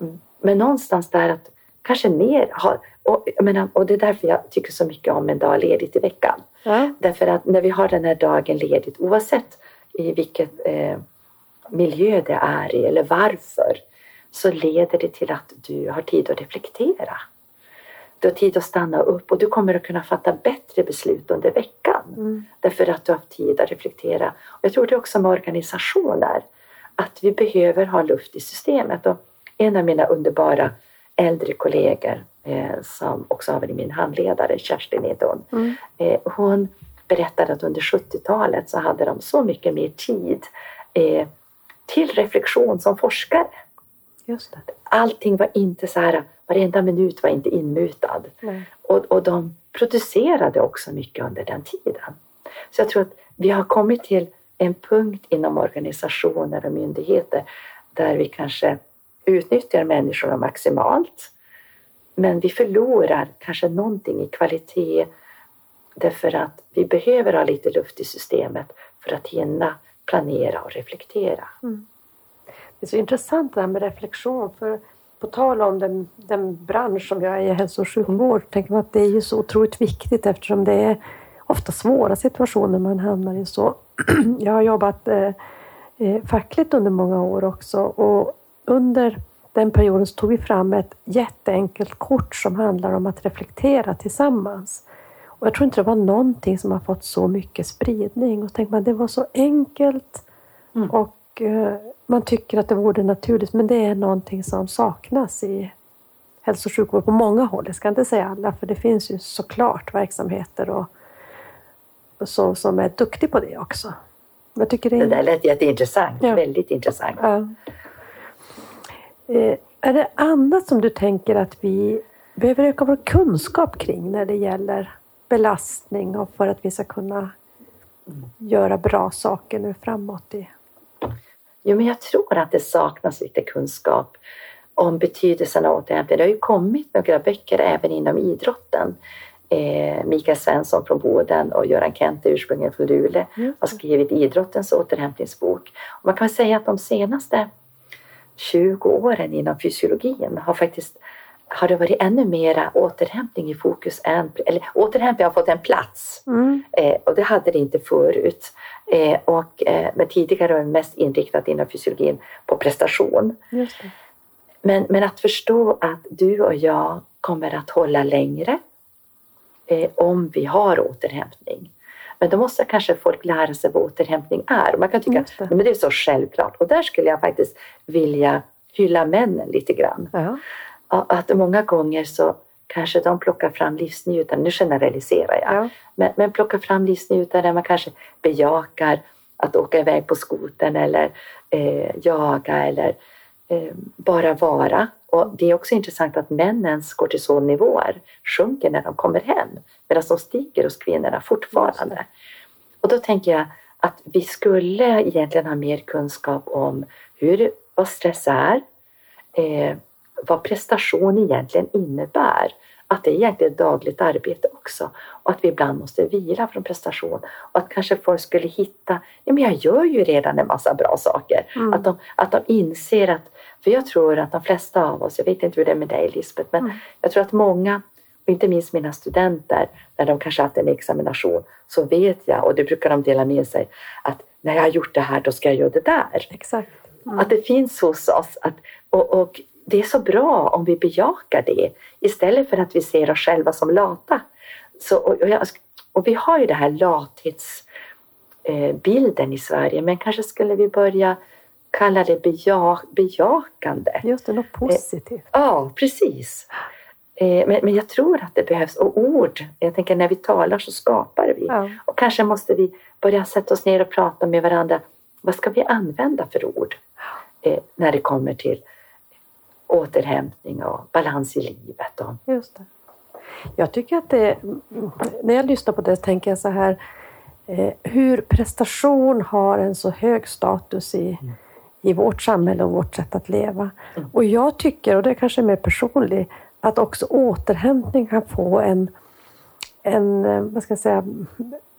Mm. Men någonstans där att kanske mer ha, och, menar, och det är därför jag tycker så mycket om en dag ledigt i veckan. Ja. Därför att när vi har den här dagen ledigt, oavsett i vilket eh, miljö det är i eller varför, så leder det till att du har tid att reflektera. Du har tid att stanna upp och du kommer att kunna fatta bättre beslut under veckan. Mm. Därför att du har tid att reflektera. Och jag tror det också med organisationer, att vi behöver ha luft i systemet. Och en av mina underbara äldre kollegor eh, som också har varit min handledare, Kerstin hon. Mm. Eh, hon berättade att under 70-talet så hade de så mycket mer tid eh, till reflektion som forskare. Just det. Allting var inte så här, varenda minut var inte inmutad. Nej. Och, och de producerade också mycket under den tiden. Så jag tror att vi har kommit till en punkt inom organisationer och myndigheter där vi kanske utnyttjar människorna maximalt. Men vi förlorar kanske någonting i kvalitet därför att vi behöver ha lite luft i systemet för att hinna planera och reflektera. Det är så intressant det här med reflektion. För på tal om den, den bransch som jag är i, hälso och sjukvård, tänker man att det är ju så otroligt viktigt eftersom det är ofta svåra situationer man hamnar i. Så jag har jobbat eh, eh, fackligt under många år också och under den perioden så tog vi fram ett jätteenkelt kort som handlar om att reflektera tillsammans. Och jag tror inte det var någonting som har fått så mycket spridning. Och tänk man, det var så enkelt Mm. och eh, man tycker att det vore naturligt, men det är någonting som saknas i hälso och sjukvård på många håll. Jag ska inte säga alla, för det finns ju såklart verksamheter och, och så, som är duktiga på det också. Jag tycker det Det är, där lät jätteintressant, Ja. väldigt intressant. ja. eh, är det annat som du tänker att vi behöver öka vår kunskap kring när det gäller belastning och för att vi ska kunna göra bra saker nu framåt? I, Jo, men jag tror att det saknas lite kunskap om betydelsen av återhämtning. Det har ju kommit några böcker även inom idrotten. Eh, Mikael Svensson från Boden och Göran Kente, ursprungligen från Luleå, har skrivit idrottens återhämtningsbok. Och man kan säga att de senaste 20 åren inom fysiologin har faktiskt har det varit ännu mera återhämtning i fokus än, eller återhämtning har fått en plats. Mm. Eh, och det hade det inte förut. Eh, och, eh, men tidigare var det mest inriktat inom fysiologin på prestation. Men, men att förstå att du och jag kommer att hålla längre eh, om vi har återhämtning. Men då måste kanske folk lära sig vad återhämtning är. Man kan tycka Just det. att men det är så självklart. Och där skulle jag faktiskt vilja hylla männen lite grann. Ja. Att många gånger så kanske de plockar fram livsnjutande, nu generaliserar jag, Ja. men, men plockar fram livsnjutande, man kanske bejakar att åka iväg på skoten eller eh, jaga eller eh, bara vara. Och det är också intressant att männens kortisolnivåer sjunker när de kommer hem medan de stiger hos kvinnorna fortfarande. Och då tänker jag att vi skulle egentligen ha mer kunskap om hur, vad stress är, eh, vad prestation egentligen innebär. Att det egentligen är dagligt arbete också och att vi ibland måste vila från prestation. Och att kanske folk skulle hitta, ja men jag gör ju redan en massa bra saker. Mm. Att, de, att de inser att, för jag tror att de flesta av oss, jag vet inte hur det är med dig Lisbeth, men Mm. jag tror att många, och inte minst mina studenter, när de kanske haft en examination, så vet jag, och det brukar de dela med sig, att när jag har gjort det här, då ska jag göra det där. Exakt. Mm. Att det finns hos oss. Att, och, och det är så bra om vi bejakar det istället för att vi ser oss själva som lata. Så, och, och, jag, och vi har ju det här lathetsbilden i Sverige men kanske skulle vi börja kalla det beja, bejakande. Just det, något positivt. Ja, precis. Eh, Men, men jag tror att det behövs, och ord, jag tänker när vi talar så skapar vi. Ja. Och kanske måste vi börja sätta oss ner och prata med varandra. Vad ska vi använda för ord eh, när det kommer till återhämtning och balans i livet? Och, Just det. Jag tycker att det, när jag lyssnar på det tänker jag så här, eh, hur prestation har en så hög status i, mm. i vårt samhälle och vårt sätt att leva. Mm. Och jag tycker, och det är kanske är mer personligt, att också återhämtning kan få en, en, eh, vad ska jag säga,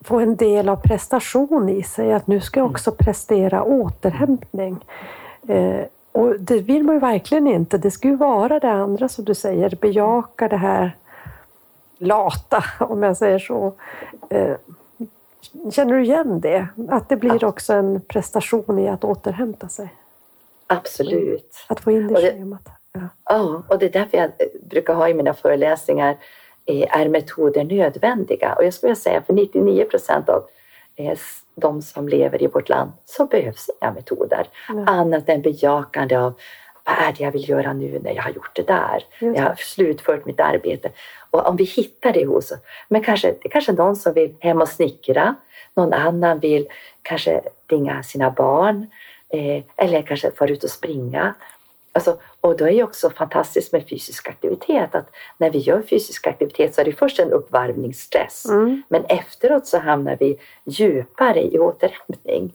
få en del av prestation i sig. Att nu ska jag också prestera återhämtning. Eh, och det vill man ju verkligen inte. Det ska ju vara det andra som du säger, bejaka det här lata, om jag säger så. Eh, känner du igen det? Att det blir också en prestation i att återhämta sig? Absolut. Att få in det i schemat. Ja. ja, och det är därför jag brukar ha i mina föreläsningar eh, är metoder nödvändiga? Och jag skulle säga för 99 procent av de som lever i vårt land så behövs inga metoder mm. annat än bejakande av vad är det jag vill göra nu när jag har gjort det där? Jag har slutfört mitt arbete. Och om vi hittar det hos oss, men kanske, det är kanske någon som vill hem och snickra, någon annan vill kanske ringa sina barn eh, eller kanske fara ut och springa. Alltså, och då är det också fantastiskt med fysisk aktivitet att när vi gör fysisk aktivitet så är det först en uppvärmningsstress mm. men efteråt så hamnar vi djupare i återhämtning.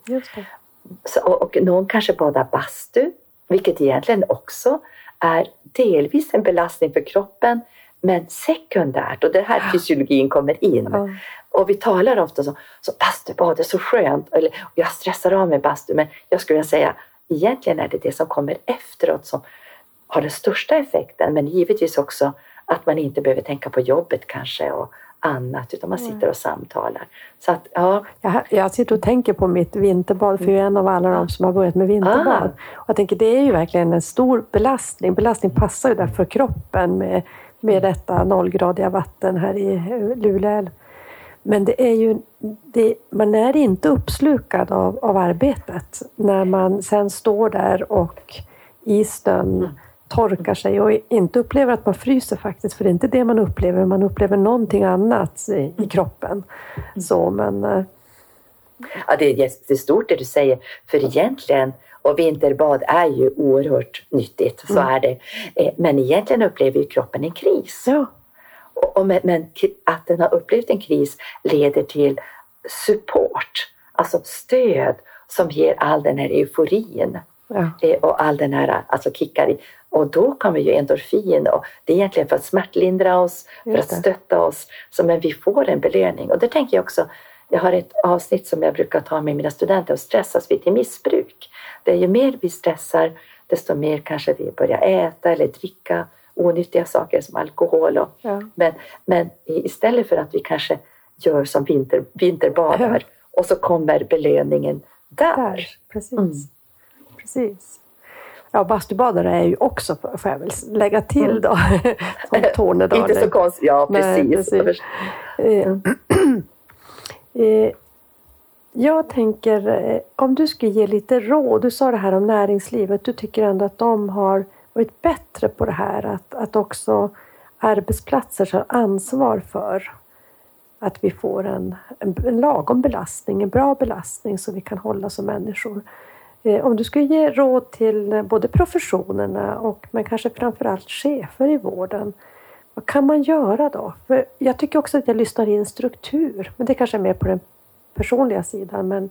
Så, och, och någon kanske badar bastu, vilket egentligen också är delvis en belastning för kroppen men sekundärt och det här fysiologin kommer in. Mm. Och vi talar ofta så, så bastubad är så skönt, eller jag stressar av med bastu, men jag skulle vilja säga egentligen är det det som kommer efteråt som har den största effekten. Men givetvis också att man inte behöver tänka på jobbet kanske och annat utan man sitter och samtalar. Så att, ja. jag, jag sitter och tänker på mitt vinterbad för jag är en av alla de som har börjat med vinterbad. Ah. Och jag tänker det är ju verkligen en stor belastning. Belastning passar ju där för kroppen med, med detta nollgradiga vatten här i Luleå men det är ju, det, man är inte uppslukad av, av arbetet när man sen står där och i snön mm. torkar sig och inte upplever att man fryser faktiskt, för det är inte det man upplever, man upplever någonting annat i, i kroppen. Mm. Så, men, eh, ja, det är jättestort det du säger, för egentligen och vinterbad är ju oerhört nyttigt, så mm. är det. Eh, men egentligen upplever ju kroppen en kris. Ja. Och, men, men att den har upplevt en kris leder till support, alltså stöd som ger all den här euforin. Ja. Eh, och all den här, alltså kickar i. Och då kommer ju endorfin och det är egentligen för att smärtlindra oss, för att stötta oss. Så men vi får en belöning. Och det tänker jag också, jag har ett avsnitt som jag brukar ta med mina studenter och stressas vi till missbruk. Det är ju mer vi stressar, desto mer kanske vi börjar äta eller dricka onyttiga saker som alkohol. Och, ja. men, men istället för att vi kanske gör som vinter, vinterbadar och så kommer belöningen där. där precis. Mm. precis. Ja, bastubadare är ju också, får jag väl lägga till mm. då, som Tornedalen. Inte så konstigt, ja precis. Nej, precis. Mm. Jag tänker, eh, om du skulle ge lite råd, du sa det här om näringslivet, du tycker ändå att de har varit bättre på det här att, att också arbetsplatser tar ansvar för att vi får en, en, en lagom belastning, en bra belastning som vi kan hålla som människor. Eh, om du skulle ge råd till både professionerna och men kanske framförallt chefer i vården, vad kan man göra då? För jag tycker också att jag lyssnar in struktur, men det kanske är mer på den personliga sidan. Men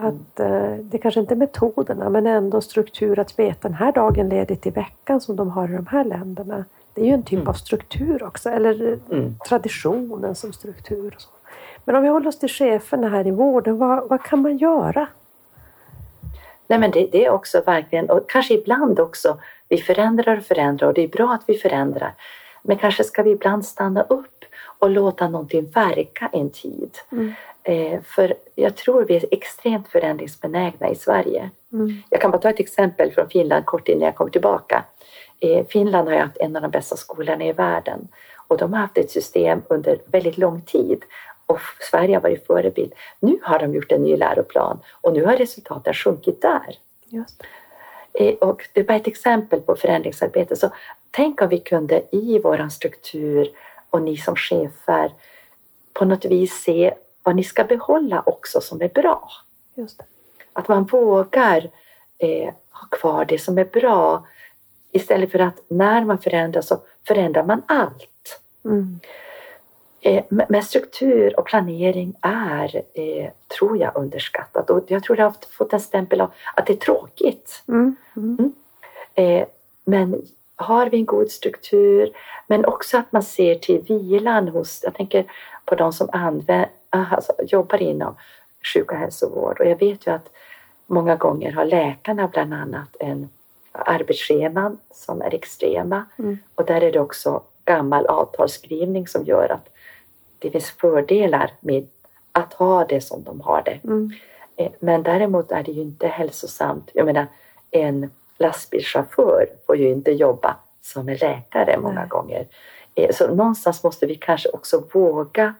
att eh, det kanske inte är metoderna men ändå struktur att veta den här dagen ledigt i veckan som de har i de här länderna. Det är ju en typ mm. av struktur också, eller mm. traditionen som struktur. Men om vi håller oss till cheferna här i vården, vad, vad kan man göra? Nej, men det, det, är också verkligen, och kanske ibland också, vi förändrar och förändrar och det är bra att vi förändrar. Men kanske ska vi ibland stanna upp och låta någonting verka en tid. Mm. Eh, för jag tror vi är extremt förändringsbenägna i Sverige. Mm. Jag kan bara ta ett exempel från Finland kort innan jag kommer tillbaka. Eh, Finland har ju haft en av de bästa skolorna i världen och de har haft ett system under väldigt lång tid och Sverige har varit förebild. Nu har de gjort en ny läroplan och nu har resultaten sjunkit där. Just. Eh, och det är bara ett exempel på förändringsarbete. Så tänk om vi kunde i våran struktur och ni som chefer på något vis se vad ni ska behålla också som är bra. Att man vågar eh, ha kvar det som är bra istället för att när man förändrar så förändrar man allt. Mm. Eh, men struktur och planering är, eh, tror jag, underskattat. Och jag tror det har fått en stämpel av att det är tråkigt. Mm. Mm. Eh, men har vi en god struktur, men också att man ser till vilan hos, jag tänker på de som använder, alltså, jobbar inom sjuk och hälsovård. Och jag vet ju att många gånger har läkarna bland annat en arbetsscheman som är extrema. Mm. Och där är det också gammal avtalsskrivning som gör att det finns fördelar med att ha det som de har det. Mm. Eh, Men däremot är det ju inte hälsosamt. Jag menar, en lastbilschaufför får ju inte jobba som en läkare många Nej. gånger. Eh, Så någonstans måste vi kanske också våga,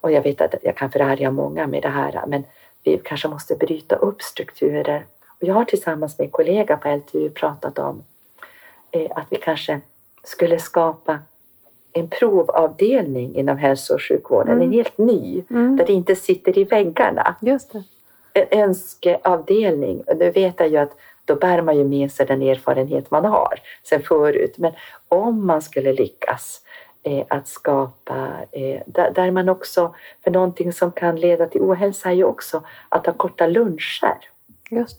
och jag vet att jag kan förarga många med det här, men vi kanske måste bryta upp strukturer. Och jag har tillsammans med en kollega på LTU pratat om eh, att vi kanske skulle skapa en provavdelning inom hälso och sjukvården, Mm. en helt ny, Mm. där det inte sitter i väggarna Just det. en önskeavdelning. Och nu vet jag ju att då bär man ju med sig den erfarenhet man har sen förut. Men om man skulle lyckas eh, att skapa, eh, där, där man också, för någonting som kan leda till ohälsa är ju också att ha korta luncher.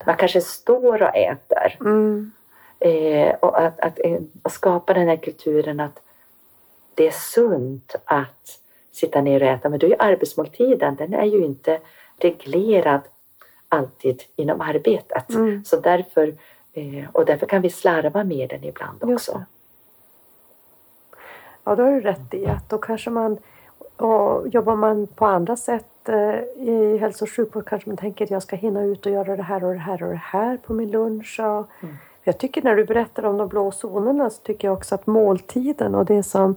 Man kanske står och äter. Mm. Eh, och att, att, eh, att skapa den här kulturen att det är sunt att sitta ner och äta. Men då är ju arbetsmåltiden, den är ju inte reglerad alltid inom arbetet. Mm. Så därför, eh, och därför kan vi slarva med den ibland också. Ja, då har du rätt i att då kanske man och jobbar man på andra sätt eh, i hälso och sjukvård kanske man tänker att jag ska hinna ut och göra det här och det här och det här på min lunch. Och Mm. Jag tycker när du berättar om de blå zonerna så tycker jag också att måltiden och det som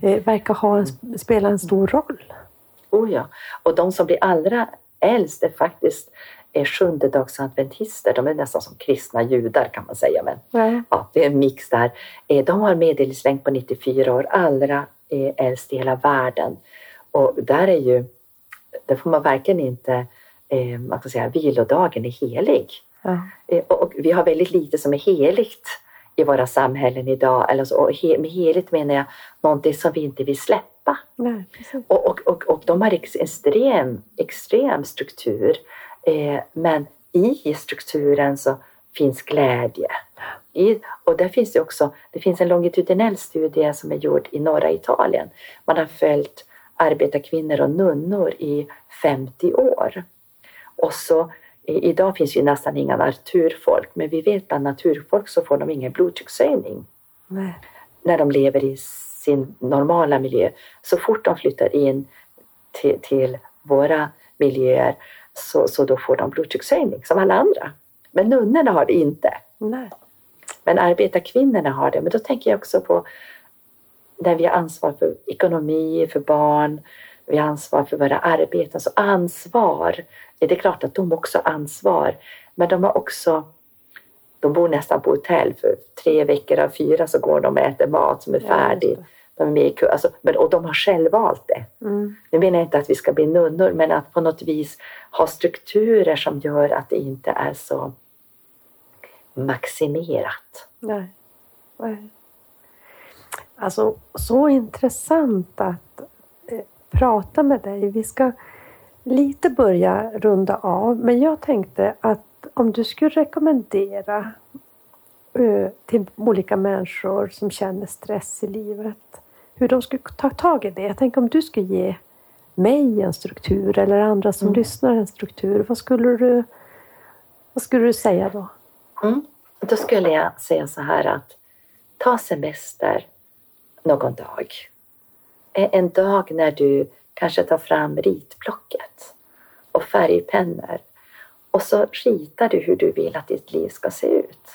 eh, verkar ha en, spela en stor roll. Oh ja. Och de som blir allra äldst är faktiskt eh, sjundedagsadventister. De är nästan som kristna judar kan man säga. Men Ja. ja, det är en mix där. Eh, De har medellivslängd på 94 år, allra eh, äldst i hela världen. Och där är ju, där får man verkligen inte, eh, man ska säga, vilodagen är helig. Ja. Eh, Och vi har väldigt lite som är heligt i våra samhällen idag. Och he, med heligt menar jag någonting som vi inte vill släppa. Nej. Och, och, och, och de har ex, extrem, extrem struktur. Eh, men i strukturen så finns glädje. I, och där finns det också det finns en longitudinell studie som är gjord i norra Italien. Man har följt arbetarkvinnor och nunnor i 50 år. Och så, i, idag finns ju nästan inga naturfolk, men vi vet bland naturfolk så får de ingen blodtryckshöjning Nej. när de lever i sin normala miljö. Så fort de flyttar in till, till våra miljöer så, så då får de blodtryckshöjning som alla andra. Men nunnorna har det inte. Nej. Men arbetarkvinnorna har det. Men då tänker jag också på när vi har ansvar för ekonomi, för barn, vi har ansvar för våra arbeten. Så ansvar, det är klart att de också har ansvar. Men de har också, de bor nästan på hotell för tre veckor av fyra så går de och äter mat som är Ja, färdig. det. De är med i kö, alltså, men, och de har själv valt det. Mm. Nu menar jag inte att vi ska bli nunnor, men att på något vis ha strukturer som gör att det inte är så maximerat. Nej. Nej. Alltså, så intressant att eh, prata med dig. Vi ska lite börja runda av, men jag tänkte att om du skulle rekommendera eh, till olika människor som känner stress i livet, hur de skulle ta tag i det. Jag tänker om du skulle ge mig en struktur eller andra som Mm. lyssnar en struktur, vad skulle du, vad skulle du säga då? Mm. Då skulle jag säga så här att ta semester någon dag. En en dag när du kanske tar fram ritblocket och färgpennor och så ritar du hur du vill att ditt liv ska se ut.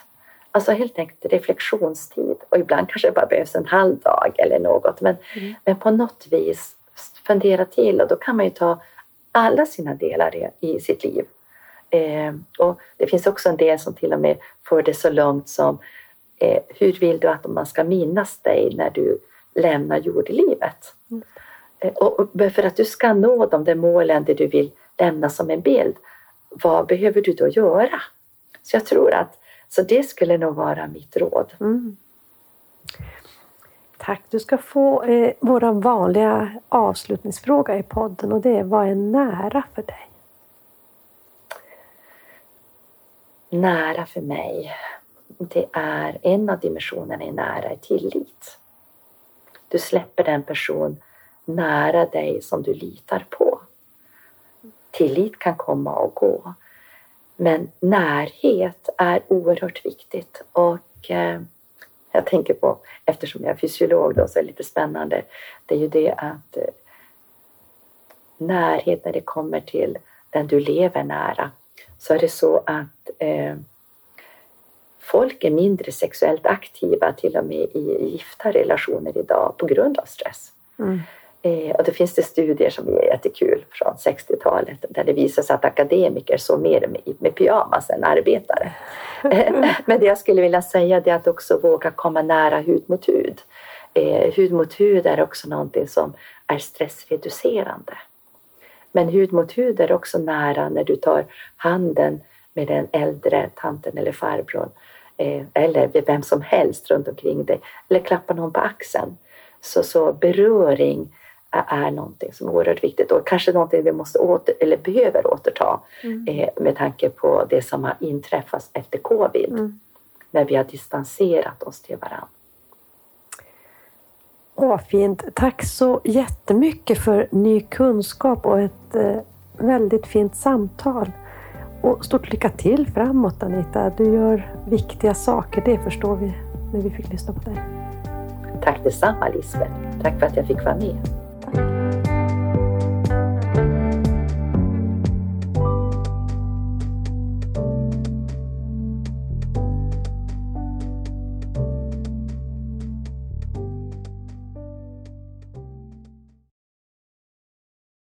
Alltså helt enkelt reflektionstid och ibland kanske det bara behövs en halv dag eller något men, Mm. men på något vis fundera till och då kan man ju ta alla sina delar i, i sitt liv. Eh, och det finns också en del som till och med för det så långt som eh, hur vill du att man ska minnas dig när du lämnar jordelivet? Mm. Eh, och, för att du ska nå de där målen det du vill lämna som en bild, vad behöver du då göra? Så jag tror att så det skulle nog vara mitt råd. Mm. Tack. Du ska få eh, vår vanliga avslutningsfråga i podden och det är vad är nära för dig? Nära för mig, det är en av dimensionerna i nära är tillit. Du släpper den person nära dig som du litar på. Tillit kan komma och gå. Men närhet är oerhört viktigt och eh, jag tänker på, eftersom jag är fysiolog då, så är det lite spännande. Det är ju det att eh, närhet när det kommer till den du lever nära så är det så att eh, folk är mindre sexuellt aktiva till och med i gifta relationer idag på grund av stress. Mm. Eh, och då finns det studier som är jättekul från 60-talet där det visar sig att akademiker så mer med, med pyjamas än arbetare. Men det jag skulle vilja säga är att också våga komma nära hud mot hud. Eh, hud mot hud är också någonting som är stressreducerande. Men hud mot hud är också nära när du tar handen med den äldre tanten eller farbrorn eh, eller vem som helst runt omkring dig eller klappar någon på axeln. Så, så beröring är någonting som är oerhört viktigt och kanske någonting vi måste åter, eller behöver återta mm. eh, med tanke på det som har inträffat efter covid. Mm. När vi har distanserat oss till varandra. Åh, fint. Tack så jättemycket för ny kunskap och ett eh, väldigt fint samtal. Och stort lycka till framåt Anita. Du gör viktiga saker, det förstår vi när vi fick lyssna på dig. Tack detsamma Lisbeth. Tack för att jag fick vara med.